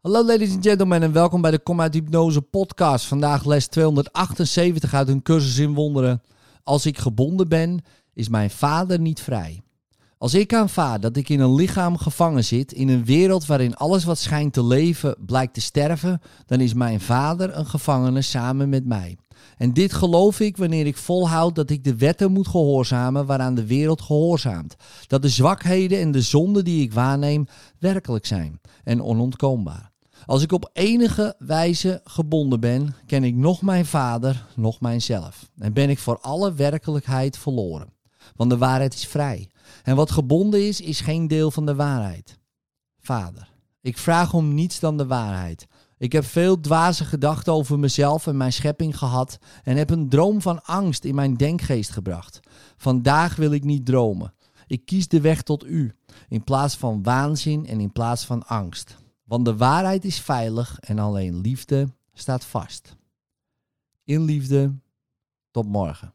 Hallo ladies and gentlemen en welkom bij de uit Hypnose podcast. Vandaag les 278 uit een cursus in wonderen. Als ik gebonden ben, is mijn vader niet vrij. Als ik aanvaard dat ik in een lichaam gevangen zit, in een wereld waarin alles wat schijnt te leven blijkt te sterven, dan is mijn vader een gevangene samen met mij. En dit geloof ik wanneer ik volhoud dat ik de wetten moet gehoorzamen waaraan de wereld gehoorzaamt. Dat de zwakheden en de zonden die ik waarneem werkelijk zijn en onontkoombaar. Als ik op enige wijze gebonden ben, ken ik nog mijn vader, nog mijzelf. En ben ik voor alle werkelijkheid verloren. Want de waarheid is vrij. En wat gebonden is, is geen deel van de waarheid. Vader, ik vraag om niets dan de waarheid. Ik heb veel dwaze gedachten over mezelf en mijn schepping gehad en heb een droom van angst in mijn denkgeest gebracht. Vandaag wil ik niet dromen. Ik kies de weg tot u, in plaats van waanzin en in plaats van angst. Want de waarheid is veilig en alleen liefde staat vast. In liefde, tot morgen.